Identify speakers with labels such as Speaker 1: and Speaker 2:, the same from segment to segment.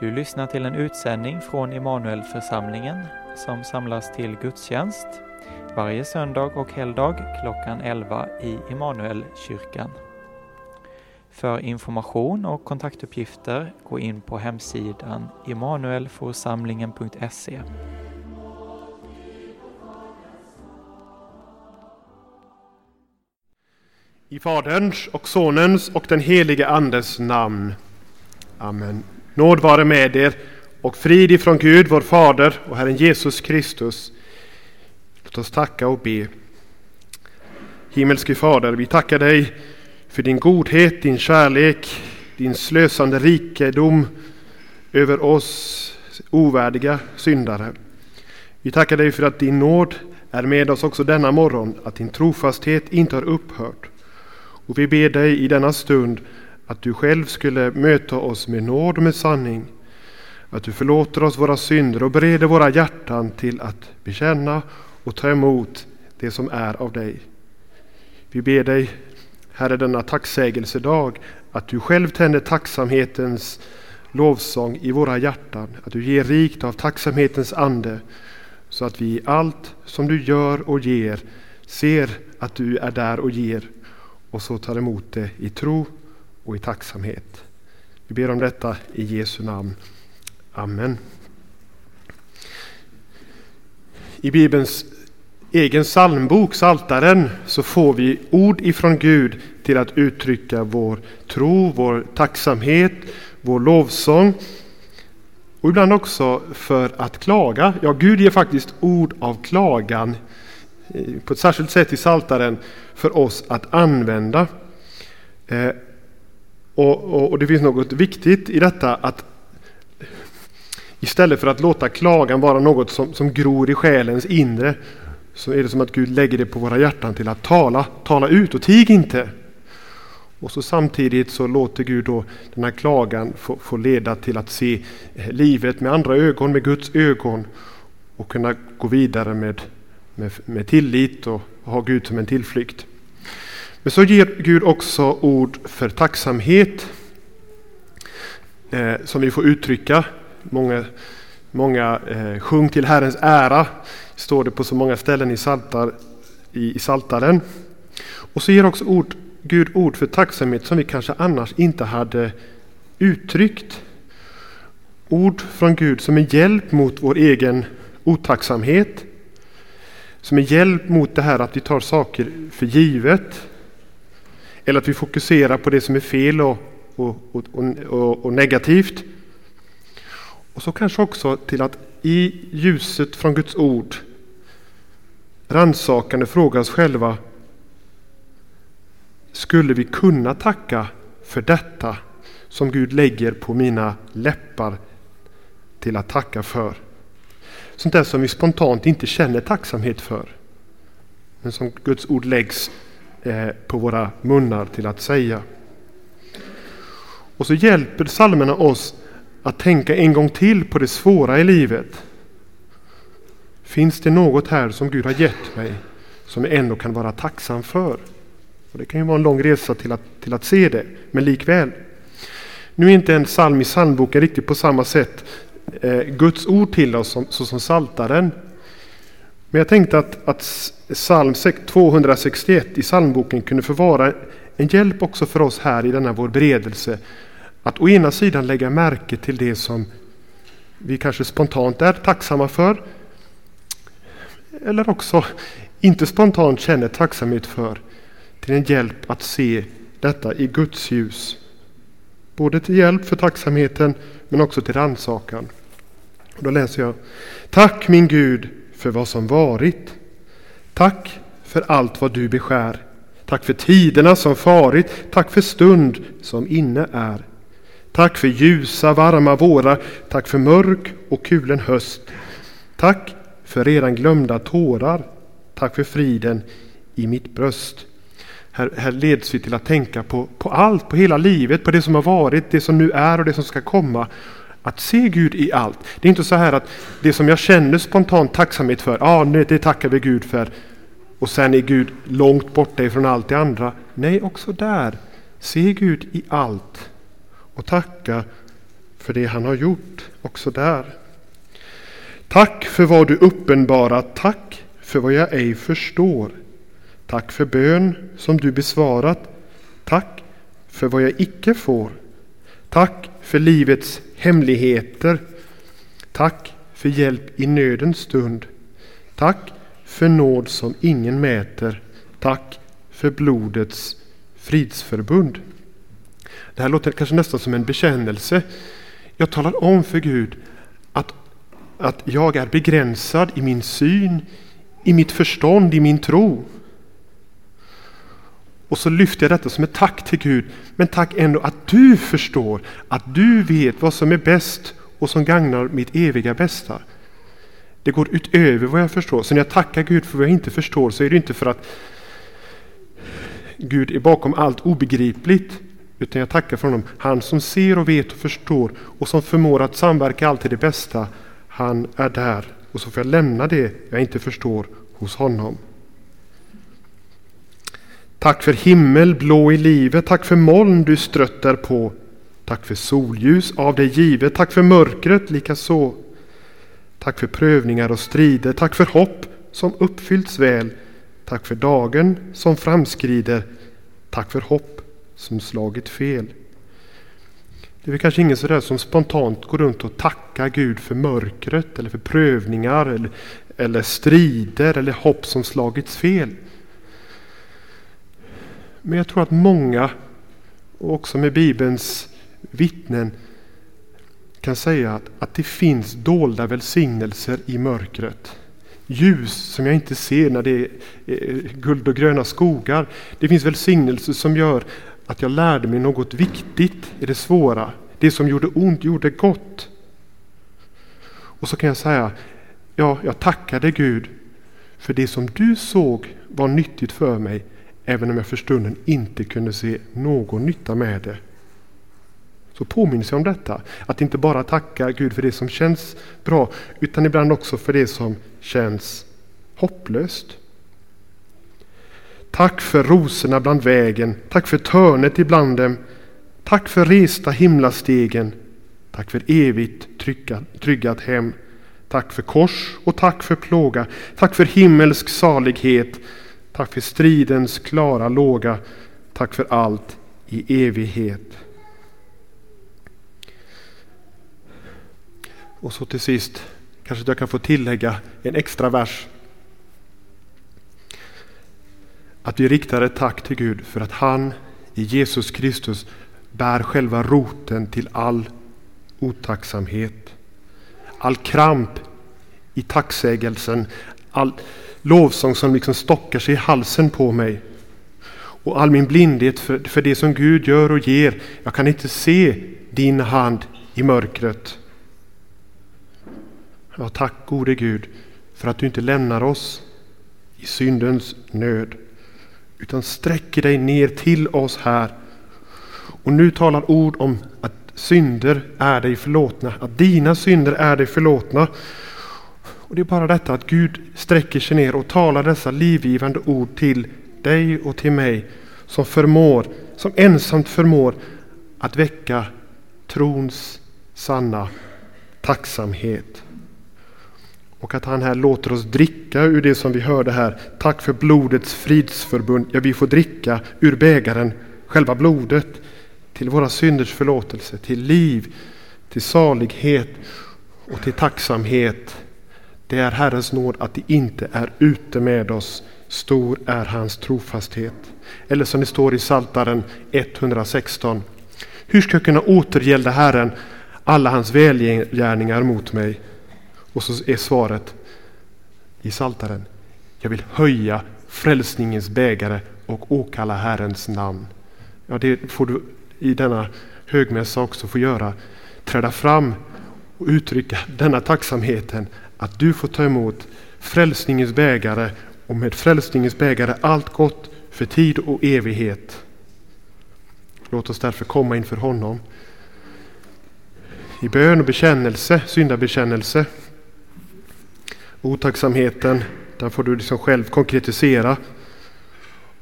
Speaker 1: Du lyssnar till en utsändning från Immanuelförsamlingen som samlas till gudstjänst varje söndag och helgdag klockan 11 i Immanuelkyrkan. För information och kontaktuppgifter gå in på hemsidan immanuelforsamlingen.se.
Speaker 2: I Faderns och Sonens och den helige Andes namn. Amen. Nåd vare med er och frid ifrån Gud, vår Fader och Herren Jesus Kristus. Låt oss tacka och be. Himmelske Fader, vi tackar dig för din godhet, din kärlek, din slösande rikedom över oss ovärdiga syndare. Vi tackar dig för att din nåd är med oss också denna morgon, att din trofasthet inte har upphört. Och vi ber dig i denna stund att du själv skulle möta oss med nåd och med sanning. Att du förlåter oss våra synder och bereder våra hjärtan till att bekänna och ta emot det som är av dig. Vi ber dig, Herre, denna tacksägelsedag, att du själv tänder tacksamhetens lovsång i våra hjärtan, att du ger rikt av tacksamhetens ande, så att vi i allt som du gör och ger ser att du är där och ger och så tar emot det i tro och i tacksamhet. Vi ber om detta i Jesu namn. Amen. I Bibelns egen psalmbok, Saltaren, så får vi ord ifrån Gud till att uttrycka vår tro, vår tacksamhet, vår lovsång och ibland också för att klaga. Ja, Gud ger faktiskt ord av klagan eh, på ett särskilt sätt i Saltaren för oss att använda. Eh, och, och, och, det finns något viktigt i detta att istället för att låta klagan vara något som, som gror i själens inre så är det som att Gud lägger det på våra hjärtan till att tala, tala ut och tig inte. Och så samtidigt så låter Gud då den här klagan få, få leda till att se livet med andra ögon, med Guds ögon och kunna gå vidare med, med, med tillit och ha Gud som en tillflykt. Men så ger Gud också ord för tacksamhet eh, som vi får uttrycka. Många, många eh, sjung till Herrens ära, står det på så många ställen i, saltar, i, i Saltaren. Och så ger också ord, Gud ord för tacksamhet som vi kanske annars inte hade uttryckt. Ord från Gud som är hjälp mot vår egen otacksamhet. Som är hjälp mot det här att vi tar saker för givet. Eller att vi fokuserar på det som är fel och, och, och, och, negativt. Och så kanske också till att i ljuset från Guds ord rannsakande fråga oss själva. Skulle vi kunna tacka för detta som Gud lägger på mina läppar till att tacka för? Sånt där som vi spontant inte känner tacksamhet för. Men som Guds ord läggs Eh, på våra munnar till att säga. Och så hjälper psalmerna oss att tänka en gång till på det svåra i livet. Finns det något här som Gud har gett mig som jag ändå kan vara tacksam för? Och det kan ju vara en lång resa till att, till att se det, men likväl. Nu är inte en psalm i psalmboken riktigt på samma sätt eh, Guds ord till oss som, så som saltaren men jag tänkte att, att psalm 261 i psalmboken kunde få vara en hjälp också för oss här i denna vår beredelse. Att å ena sidan lägga märke till det som vi kanske spontant är tacksamma för. Eller också inte spontant känner tacksamhet för. Till en hjälp att se detta i Guds ljus. Både till hjälp för tacksamheten men också till rannsakan. Då läser jag. Tack min Gud för vad som varit. Tack för allt vad du beskär. Tack för tiderna som farit. Tack för stund som inne är. Tack för ljusa, varma vårar. Tack för mörk och kulen höst. Tack för redan glömda tårar. Tack för friden i mitt bröst. Här, här leds vi till att tänka på, på allt, på hela livet, på det som har varit, det som nu är och det som ska komma. Att se Gud i allt. Det är inte så här att det som jag känner spontant tacksamhet för, ah, det tackar vi Gud för. Och sen är Gud långt borta ifrån allt det andra. Nej, också där. Se Gud i allt. Och tacka för det han har gjort också där. Tack för vad du uppenbarat, tack för vad jag ej förstår. Tack för bön som du besvarat, tack för vad jag icke får. Tack för livets hemligheter. Tack för hjälp i nödens stund. Tack för nåd som ingen mäter. Tack för blodets fridsförbund. Det här låter kanske nästan som en bekännelse. Jag talar om för Gud att, att jag är begränsad i min syn, i mitt förstånd, i min tro. Och så lyfter jag detta som ett tack till Gud. Men tack ändå att du förstår, att du vet vad som är bäst och som gagnar mitt eviga bästa. Det går utöver vad jag förstår. Så när jag tackar Gud för vad jag inte förstår så är det inte för att Gud är bakom allt obegripligt. Utan jag tackar för honom. Han som ser och vet och förstår och som förmår att samverka allt till det bästa. Han är där. Och så får jag lämna det jag inte förstår hos honom. Tack för himmel blå i livet, tack för moln du strött på. Tack för solljus av dig givet, tack för mörkret likaså. Tack för prövningar och strider, tack för hopp som uppfyllts väl. Tack för dagen som framskrider, tack för hopp som slagit fel. Det är väl kanske ingen sådär som spontant går runt och tackar Gud för mörkret eller för prövningar eller, eller strider eller hopp som slagits fel. Men jag tror att många, också med Bibelns vittnen, kan säga att, att det finns dolda välsignelser i mörkret. Ljus som jag inte ser när det är eh, guld och gröna skogar. Det finns välsignelser som gör att jag lärde mig något viktigt i det svåra. Det som gjorde ont gjorde gott. Och så kan jag säga, ja, jag tackade Gud för det som du såg var nyttigt för mig även om jag för stunden inte kunde se någon nytta med det. Så påminns jag om detta, att inte bara tacka Gud för det som känns bra, utan ibland också för det som känns hopplöst. Tack för rosorna bland vägen, tack för törnet ibland dem, tack för resta himlastegen, tack för evigt tryggat hem, tack för kors och tack för plåga, tack för himmelsk salighet, Tack för stridens klara låga. Tack för allt i evighet. Och så till sist kanske jag kan få tillägga en extra vers. Att vi riktar ett tack till Gud för att han i Jesus Kristus bär själva roten till all otacksamhet. All kramp i tacksägelsen, all lovsång som liksom stockar sig i halsen på mig. Och all min blindhet för, för det som Gud gör och ger. Jag kan inte se din hand i mörkret. Ja, tack gode Gud för att du inte lämnar oss i syndens nöd utan sträcker dig ner till oss här. Och nu talar ord om att synder är dig förlåtna, att dina synder är dig förlåtna och Det är bara detta att Gud sträcker sig ner och talar dessa livgivande ord till dig och till mig som förmår, som ensamt förmår att väcka trons sanna tacksamhet. Och att han här låter oss dricka ur det som vi hörde här. Tack för blodets fridsförbund. Ja, vi får dricka ur bägaren, själva blodet, till våra synders förlåtelse, till liv, till salighet och till tacksamhet det är Herrens nåd att det inte är ute med oss. Stor är hans trofasthet. Eller som det står i Saltaren 116. Hur ska jag kunna återgälda Herren alla hans välgärningar mot mig? Och så är svaret i Saltaren. Jag vill höja frälsningens bägare och åkalla Herrens namn. Ja, det får du i denna högmässa också få göra. Träda fram och uttrycka denna tacksamheten att du får ta emot frälsningens bägare och med frälsningens bägare allt gott för tid och evighet. Låt oss därför komma inför honom i bön och bekännelse, syndabekännelse. Otacksamheten, den får du liksom själv konkretisera.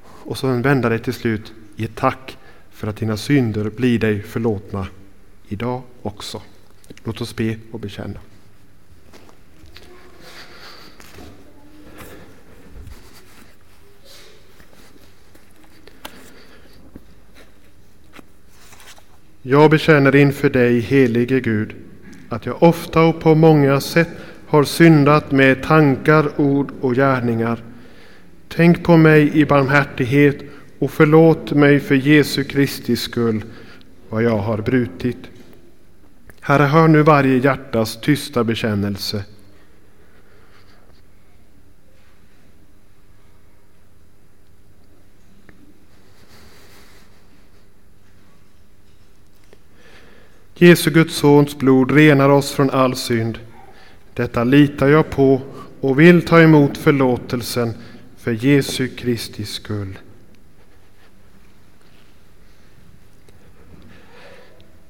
Speaker 2: Och så vända dig till slut i ett tack för att dina synder blir dig förlåtna idag också. Låt oss be och bekänna. Jag bekänner inför dig, helige Gud, att jag ofta och på många sätt har syndat med tankar, ord och gärningar. Tänk på mig i barmhärtighet och förlåt mig för Jesu Kristi skull vad jag har brutit. Herre, hör nu varje hjärtas tysta bekännelse. Jesu Guds sons blod renar oss från all synd. Detta litar jag på och vill ta emot förlåtelsen för Jesu Kristi skull.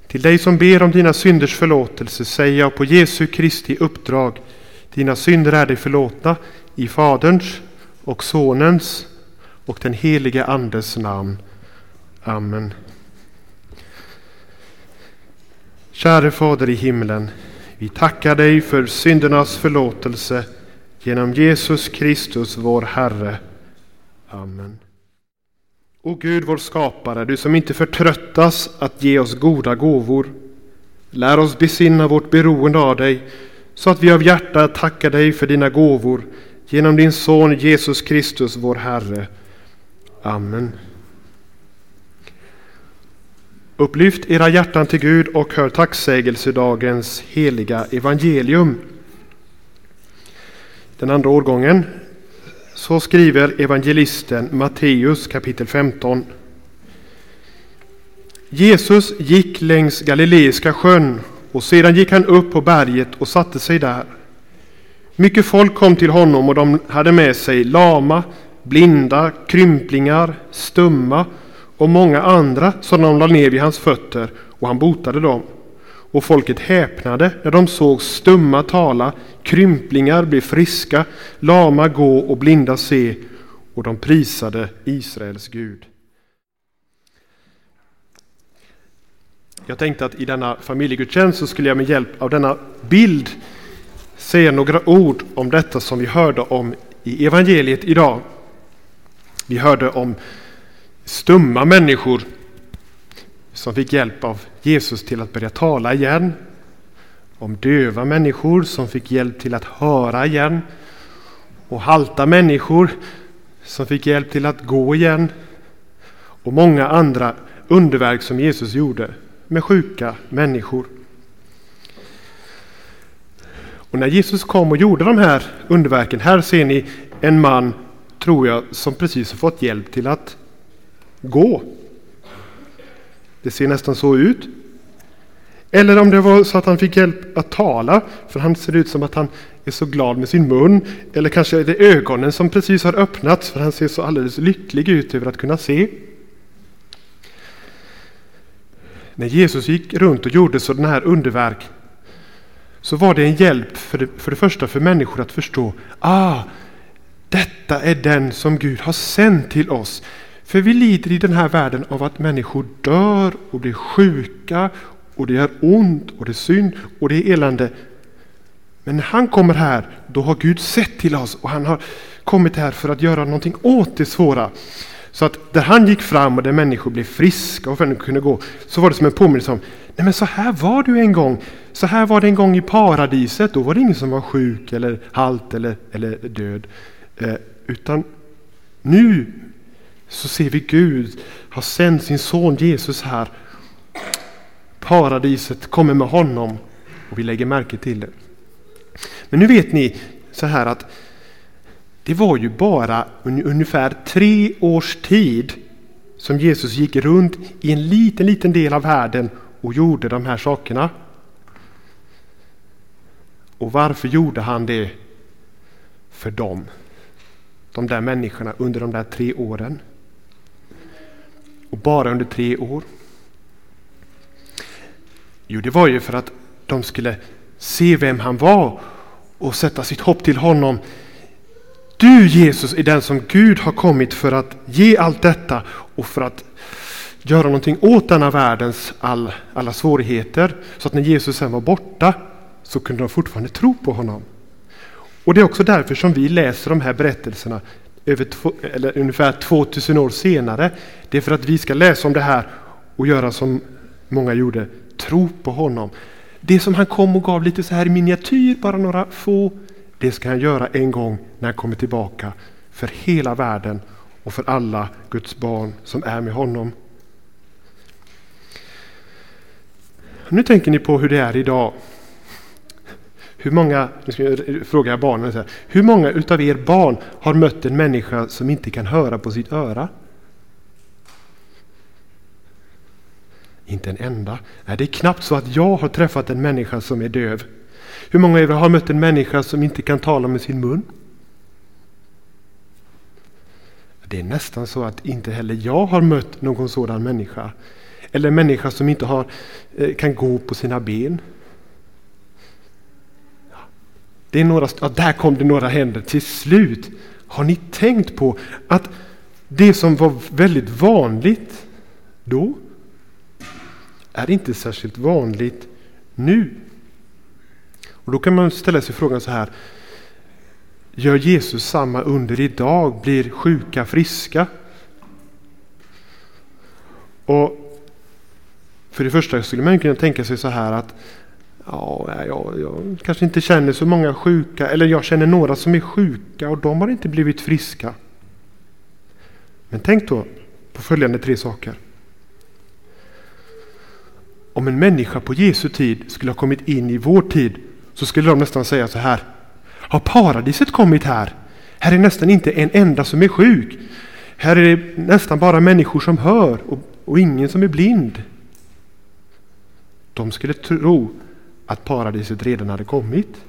Speaker 2: Till dig som ber om dina synders förlåtelse säger jag på Jesu Kristi uppdrag. Dina synder är dig förlåtna i Faderns och Sonens och den helige Andes namn. Amen. Käre Fader i himlen, vi tackar dig för syndernas förlåtelse genom Jesus Kristus vår Herre. Amen. O Gud vår skapare, du som inte förtröttas att ge oss goda gåvor. Lär oss besinna vårt beroende av dig så att vi av hjärta tackar dig för dina gåvor genom din son Jesus Kristus vår Herre. Amen. Upplyft era hjärtan till Gud och hör tacksägelsedagens heliga evangelium. Den andra årgången så skriver evangelisten Matteus kapitel 15. Jesus gick längs Galileiska sjön och sedan gick han upp på berget och satte sig där. Mycket folk kom till honom och de hade med sig lama, blinda, krymplingar, stumma och många andra som de lade ner vid hans fötter och han botade dem. Och folket häpnade när de såg stumma tala, krymplingar bli friska, lama gå och blinda se och de prisade Israels Gud. Jag tänkte att i denna familjegudstjänst så skulle jag med hjälp av denna bild säga några ord om detta som vi hörde om i evangeliet idag. Vi hörde om stumma människor som fick hjälp av Jesus till att börja tala igen. Om döva människor som fick hjälp till att höra igen. Och halta människor som fick hjälp till att gå igen. Och många andra underverk som Jesus gjorde med sjuka människor. Och när Jesus kom och gjorde de här underverken, här ser ni en man, tror jag, som precis har fått hjälp till att gå. Det ser nästan så ut. Eller om det var så att han fick hjälp att tala, för han ser ut som att han är så glad med sin mun. Eller kanske är det ögonen som precis har öppnats, för han ser så alldeles lycklig ut över att kunna se. När Jesus gick runt och gjorde sådana här underverk så var det en hjälp för det, för det första för människor att förstå, ah, detta är den som Gud har sänt till oss. För vi lider i den här världen av att människor dör och blir sjuka och det gör ont och det är synd och det är elände. Men när han kommer här, då har Gud sett till oss och han har kommit här för att göra någonting åt det svåra. Så att där han gick fram och där människor blev friska och kunde gå, så var det som en påminnelse om, nej men så här var du en gång. Så här var det en gång i paradiset, då var det ingen som var sjuk eller halt eller, eller död. Eh, utan nu så ser vi Gud har sänt sin son Jesus här. Paradiset kommer med honom och vi lägger märke till det. Men nu vet ni så här att det var ju bara ungefär tre års tid som Jesus gick runt i en liten, liten del av världen och gjorde de här sakerna. Och varför gjorde han det? För dem. De där människorna under de där tre åren. Och bara under tre år. Jo, det var ju för att de skulle se vem han var och sätta sitt hopp till honom. Du Jesus är den som Gud har kommit för att ge allt detta och för att göra någonting åt denna världens all, alla svårigheter. Så att när Jesus sen var borta så kunde de fortfarande tro på honom. Och det är också därför som vi läser de här berättelserna över två, eller ungefär 2000 år senare. Det är för att vi ska läsa om det här och göra som många gjorde, tro på honom. Det som han kom och gav lite så här i miniatyr, bara några få, det ska han göra en gång när han kommer tillbaka för hela världen och för alla Guds barn som är med honom. Nu tänker ni på hur det är idag. Hur många, nu ska jag fråga barnen, så här, hur många utav er barn har mött en människa som inte kan höra på sitt öra? Inte en enda. Nej, det är knappt så att jag har träffat en människa som är döv. Hur många av er har mött en människa som inte kan tala med sin mun? Det är nästan så att inte heller jag har mött någon sådan människa. Eller en människa som inte har, eh, kan gå på sina ben. Det är några, ja, där kom det några händer till slut. Har ni tänkt på att det som var väldigt vanligt då är inte särskilt vanligt nu? Och Då kan man ställa sig frågan så här. Gör Jesus samma under idag? Blir sjuka friska? Och För det första skulle man kunna tänka sig så här att ja, jag, jag kanske inte känner så många sjuka, eller jag känner några som är sjuka och de har inte blivit friska. Men tänk då på följande tre saker. Om en människa på Jesu tid skulle ha kommit in i vår tid så skulle de nästan säga så här. Har paradiset kommit här? Här är nästan inte en enda som är sjuk. Här är det nästan bara människor som hör och, och ingen som är blind. De skulle tro att paradiset redan hade kommit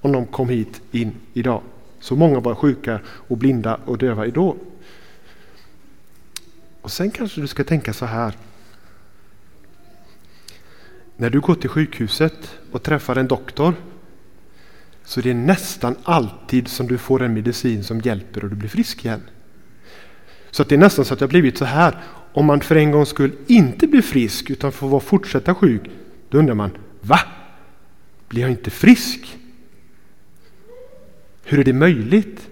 Speaker 2: om de kom hit in idag. Så många var sjuka och blinda och döva idag. Och sen kanske du ska tänka så här. När du går till sjukhuset och träffar en doktor så det är nästan alltid som du får en medicin som hjälper och du blir frisk igen. Så att det är nästan så att det har blivit så här. Om man för en gångs skull inte blir frisk utan får fortsätta sjuk, då undrar man, va? Blir jag inte frisk? Hur är det möjligt?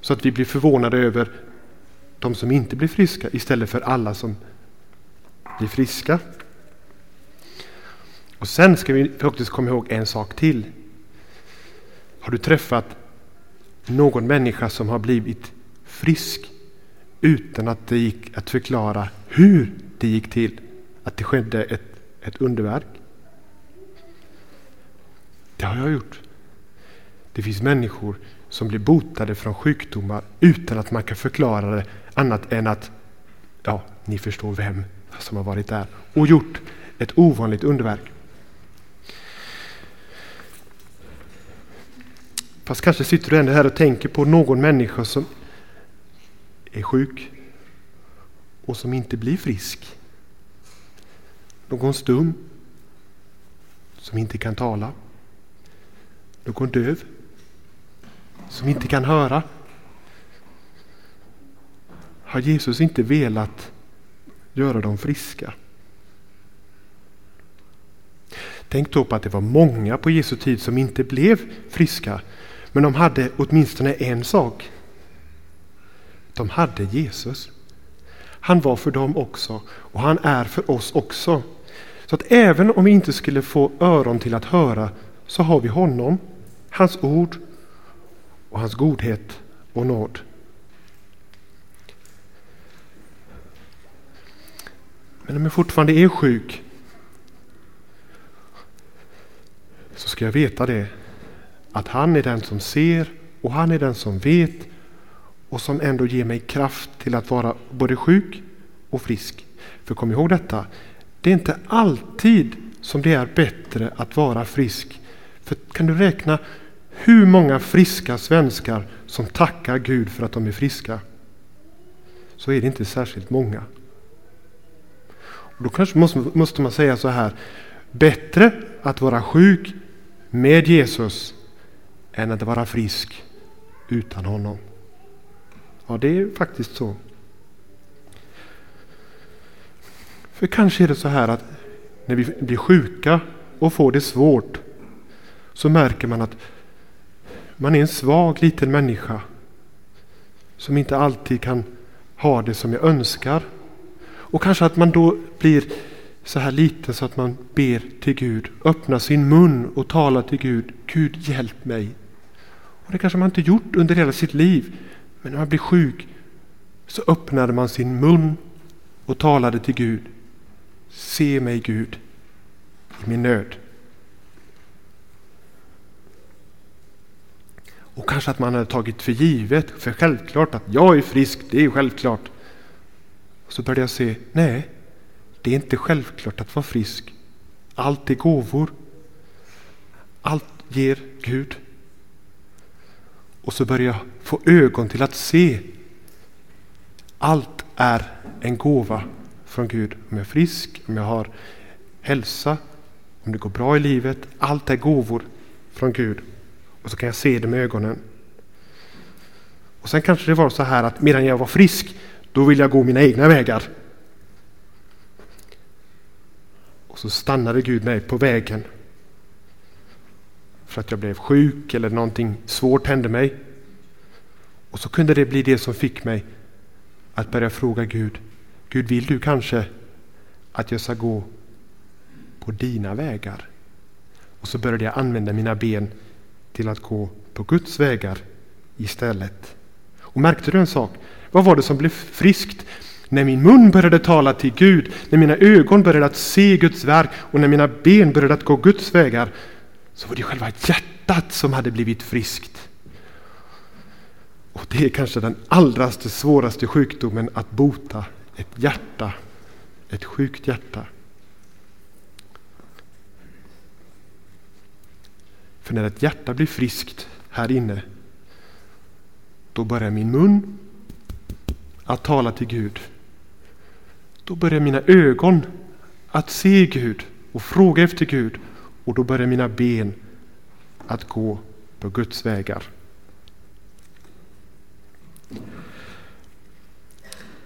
Speaker 2: Så att vi blir förvånade över de som inte blir friska istället för alla som blir friska. Och sen ska vi faktiskt komma ihåg en sak till. Har du träffat någon människa som har blivit frisk utan att det gick att förklara hur det gick till? Att det skedde ett, ett underverk? Det har jag gjort. Det finns människor som blir botade från sjukdomar utan att man kan förklara det annat än att ja, ni förstår vem som har varit där och gjort ett ovanligt underverk. Fast kanske sitter du ändå här och tänker på någon människa som är sjuk och som inte blir frisk. Någon stum som inte kan tala. Någon döv som inte kan höra. Har Jesus inte velat göra dem friska? Tänk då på att det var många på Jesu tid som inte blev friska. Men de hade åtminstone en sak. De hade Jesus. Han var för dem också och han är för oss också. Så att även om vi inte skulle få öron till att höra så har vi honom, hans ord och hans godhet och nåd. Men om jag fortfarande är sjuk så ska jag veta det att han är den som ser och han är den som vet och som ändå ger mig kraft till att vara både sjuk och frisk. För kom ihåg detta, det är inte alltid som det är bättre att vara frisk. För kan du räkna hur många friska svenskar som tackar Gud för att de är friska? Så är det inte särskilt många. Och då kanske måste, måste man säga så här. Bättre att vara sjuk med Jesus än att vara frisk utan honom. Ja, det är faktiskt så. För kanske är det så här att när vi blir sjuka och får det svårt så märker man att man är en svag liten människa som inte alltid kan ha det som jag önskar. Och kanske att man då blir så här liten så att man ber till Gud, öppnar sin mun och talar till Gud. Gud hjälp mig. Och Det kanske man inte gjort under hela sitt liv. Men när man blir sjuk så öppnade man sin mun och talade till Gud. Se mig Gud i min nöd. Och kanske att man hade tagit för givet, för självklart att jag är frisk, det är självklart. Och så började jag se, nej, det är inte självklart att vara frisk. Allt är gåvor. Allt ger Gud. Och så började jag få ögon till att se. Allt är en gåva från Gud. Om jag är frisk, om jag har hälsa, om det går bra i livet. Allt är gåvor från Gud. Och så kan jag se det med ögonen. Och sen kanske det var så här att medan jag var frisk, då ville jag gå mina egna vägar. Och så stannade Gud mig på vägen. För att jag blev sjuk eller någonting svårt hände mig. Och så kunde det bli det som fick mig att börja fråga Gud. Gud, vill du kanske att jag ska gå på dina vägar? Och så började jag använda mina ben till att gå på Guds vägar istället. Och märkte du en sak? Vad var det som blev friskt? När min mun började tala till Gud, när mina ögon började att se Guds verk och när mina ben började att gå Guds vägar så var det själva hjärtat som hade blivit friskt. Och det är kanske den allra svåraste sjukdomen att bota. Ett hjärta. Ett sjukt hjärta. För när ett hjärta blir friskt här inne då börjar min mun att tala till Gud. Då börjar mina ögon att se Gud och fråga efter Gud och då börjar mina ben att gå på Guds vägar.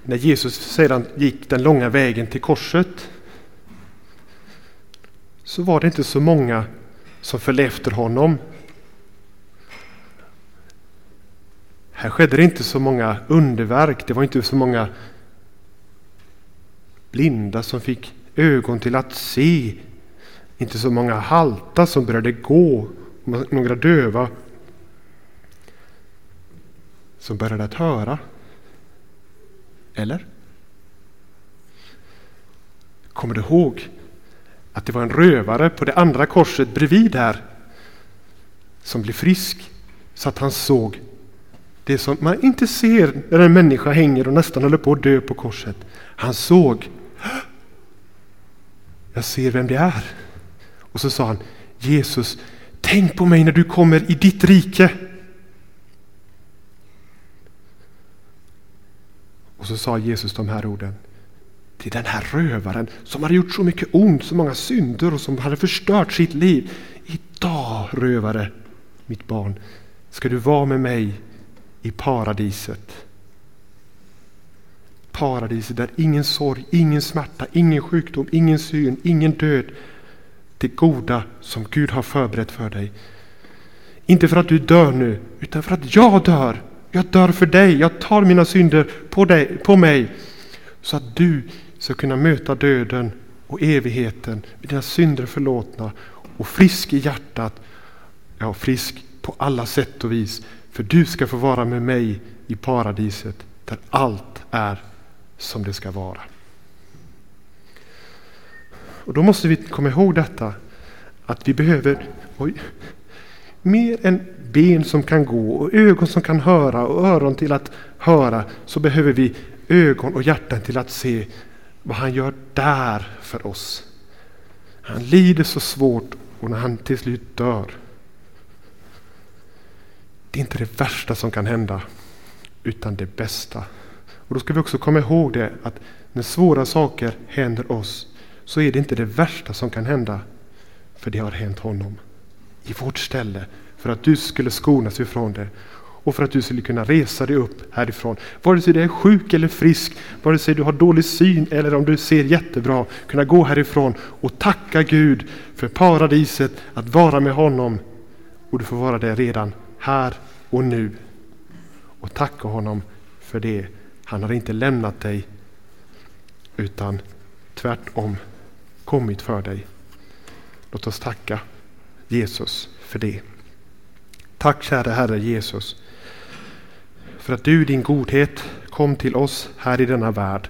Speaker 2: När Jesus sedan gick den långa vägen till korset så var det inte så många som följde efter honom. Här skedde det inte så många underverk, det var inte så många blinda som fick ögon till att se, inte så många halta som började gå, några döva som började att höra. Eller? Kommer du ihåg att det var en rövare på det andra korset bredvid här som blev frisk så att han såg det som man inte ser när en människa hänger och nästan håller på att dö på korset. Han såg. Jag ser vem det är. Och så sa han Jesus, tänk på mig när du kommer i ditt rike. Och så sa Jesus de här orden till den här rövaren som hade gjort så mycket ont, så många synder och som hade förstört sitt liv. Idag rövare, mitt barn, ska du vara med mig i paradiset. Paradiset där ingen sorg, ingen smärta, ingen sjukdom, ingen syn, ingen död. Det goda som Gud har förberett för dig. Inte för att du dör nu, utan för att jag dör. Jag dör för dig. Jag tar mina synder på, dig, på mig så att du ska kunna möta döden och evigheten med dina synder förlåtna och frisk i hjärtat. Ja, frisk på alla sätt och vis. För du ska få vara med mig i paradiset där allt är som det ska vara. Och Då måste vi komma ihåg detta att vi behöver oj, mer än ben som kan gå och ögon som kan höra och öron till att höra så behöver vi ögon och hjärtan till att se vad han gör där för oss. Han lider så svårt och när han till slut dör. Det är inte det värsta som kan hända, utan det bästa. Och Då ska vi också komma ihåg det att när svåra saker händer oss så är det inte det värsta som kan hända, för det har hänt honom i vårt ställe för att du skulle skonas ifrån det och för att du skulle kunna resa dig upp härifrån. Vare sig du är sjuk eller frisk, vare sig du har dålig syn eller om du ser jättebra, kunna gå härifrån och tacka Gud för paradiset, att vara med honom. Och du får vara det redan här och nu. Och tacka honom för det. Han har inte lämnat dig utan tvärtom kommit för dig. Låt oss tacka Jesus för det. Tack kära Herre Jesus för att du din godhet kom till oss här i denna värld.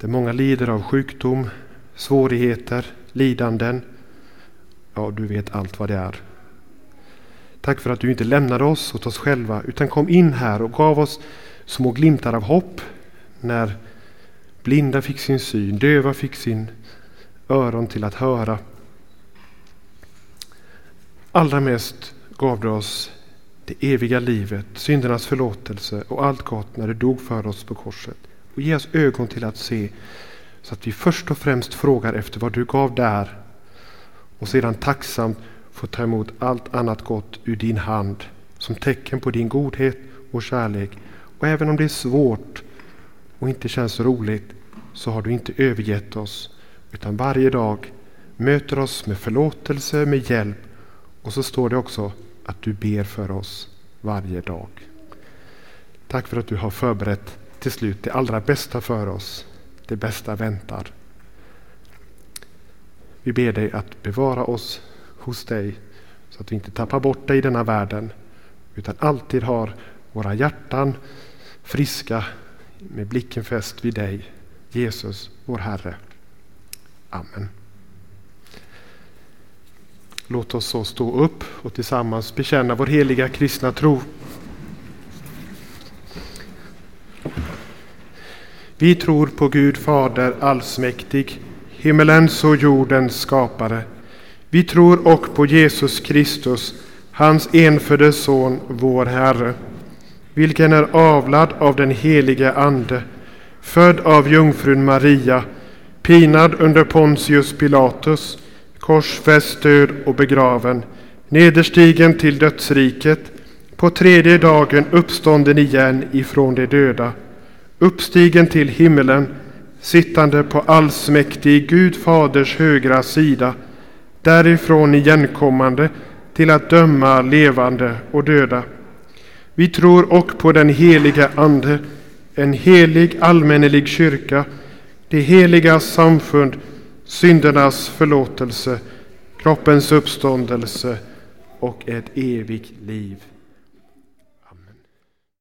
Speaker 2: Där många lider av sjukdom, svårigheter, lidanden. Ja, du vet allt vad det är. Tack för att du inte lämnade oss åt oss själva utan kom in här och gav oss små glimtar av hopp när blinda fick sin syn, döva fick sin öron till att höra. Allra mest gav du oss det eviga livet, syndernas förlåtelse och allt gott när du dog för oss på korset. Och ge oss ögon till att se så att vi först och främst frågar efter vad du gav där och sedan tacksamt får ta emot allt annat gott ur din hand som tecken på din godhet och kärlek. Och även om det är svårt och inte känns roligt så har du inte övergett oss utan varje dag möter oss med förlåtelse, med hjälp och så står det också att du ber för oss varje dag. Tack för att du har förberett till slut det allra bästa för oss. Det bästa väntar. Vi ber dig att bevara oss hos dig så att vi inte tappar bort dig i denna världen utan alltid har våra hjärtan friska med blicken fäst vid dig, Jesus, vår Herre. Amen. Låt oss så stå upp och tillsammans bekänna vår heliga kristna tro. Vi tror på Gud Fader allsmäktig, himmelens och jordens skapare. Vi tror också på Jesus Kristus, hans enfödde Son, vår Herre, vilken är avlad av den helige Ande, född av jungfrun Maria, pinad under Pontius Pilatus, korsfäst, död och begraven, nederstigen till dödsriket, på tredje dagen uppstånden igen ifrån de döda, uppstigen till himmelen, sittande på allsmäktig Gud Faders högra sida, därifrån igenkommande till att döma levande och döda. Vi tror och på den heliga Ande, en helig allmännelig kyrka, det heliga samfund, syndernas förlåtelse, kroppens uppståndelse och ett evigt liv.